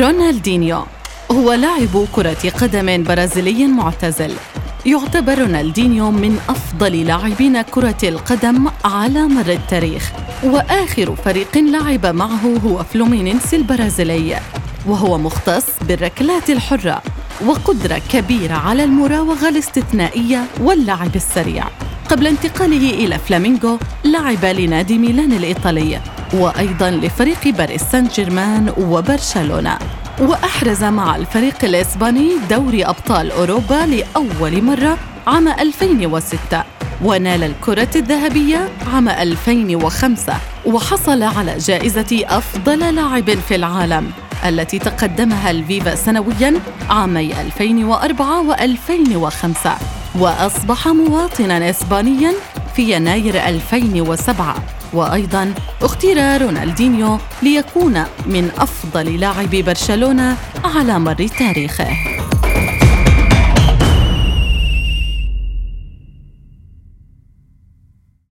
رونالدينيو هو لاعب كرة قدم برازيلي معتزل. يعتبر رونالدينيو من أفضل لاعبين كرة القدم على مر التاريخ وآخر فريق لعب معه هو فلومينينس البرازيلي وهو مختص بالركلات الحرة وقدرة كبيرة على المراوغة الاستثنائية واللعب السريع. قبل انتقاله إلى فلامينغو لعب لنادي ميلان الإيطالي. وأيضا لفريق باريس سان جيرمان وبرشلونة. وأحرز مع الفريق الإسباني دوري أبطال أوروبا لأول مرة عام 2006 ونال الكرة الذهبية عام 2005 وحصل على جائزة أفضل لاعب في العالم التي تقدمها الفيفا سنويا عامي 2004 و2005 وأصبح مواطنا إسبانيا في يناير 2007 وأيضا اختير رونالدينيو ليكون من أفضل لاعبي برشلونة على مر تاريخه.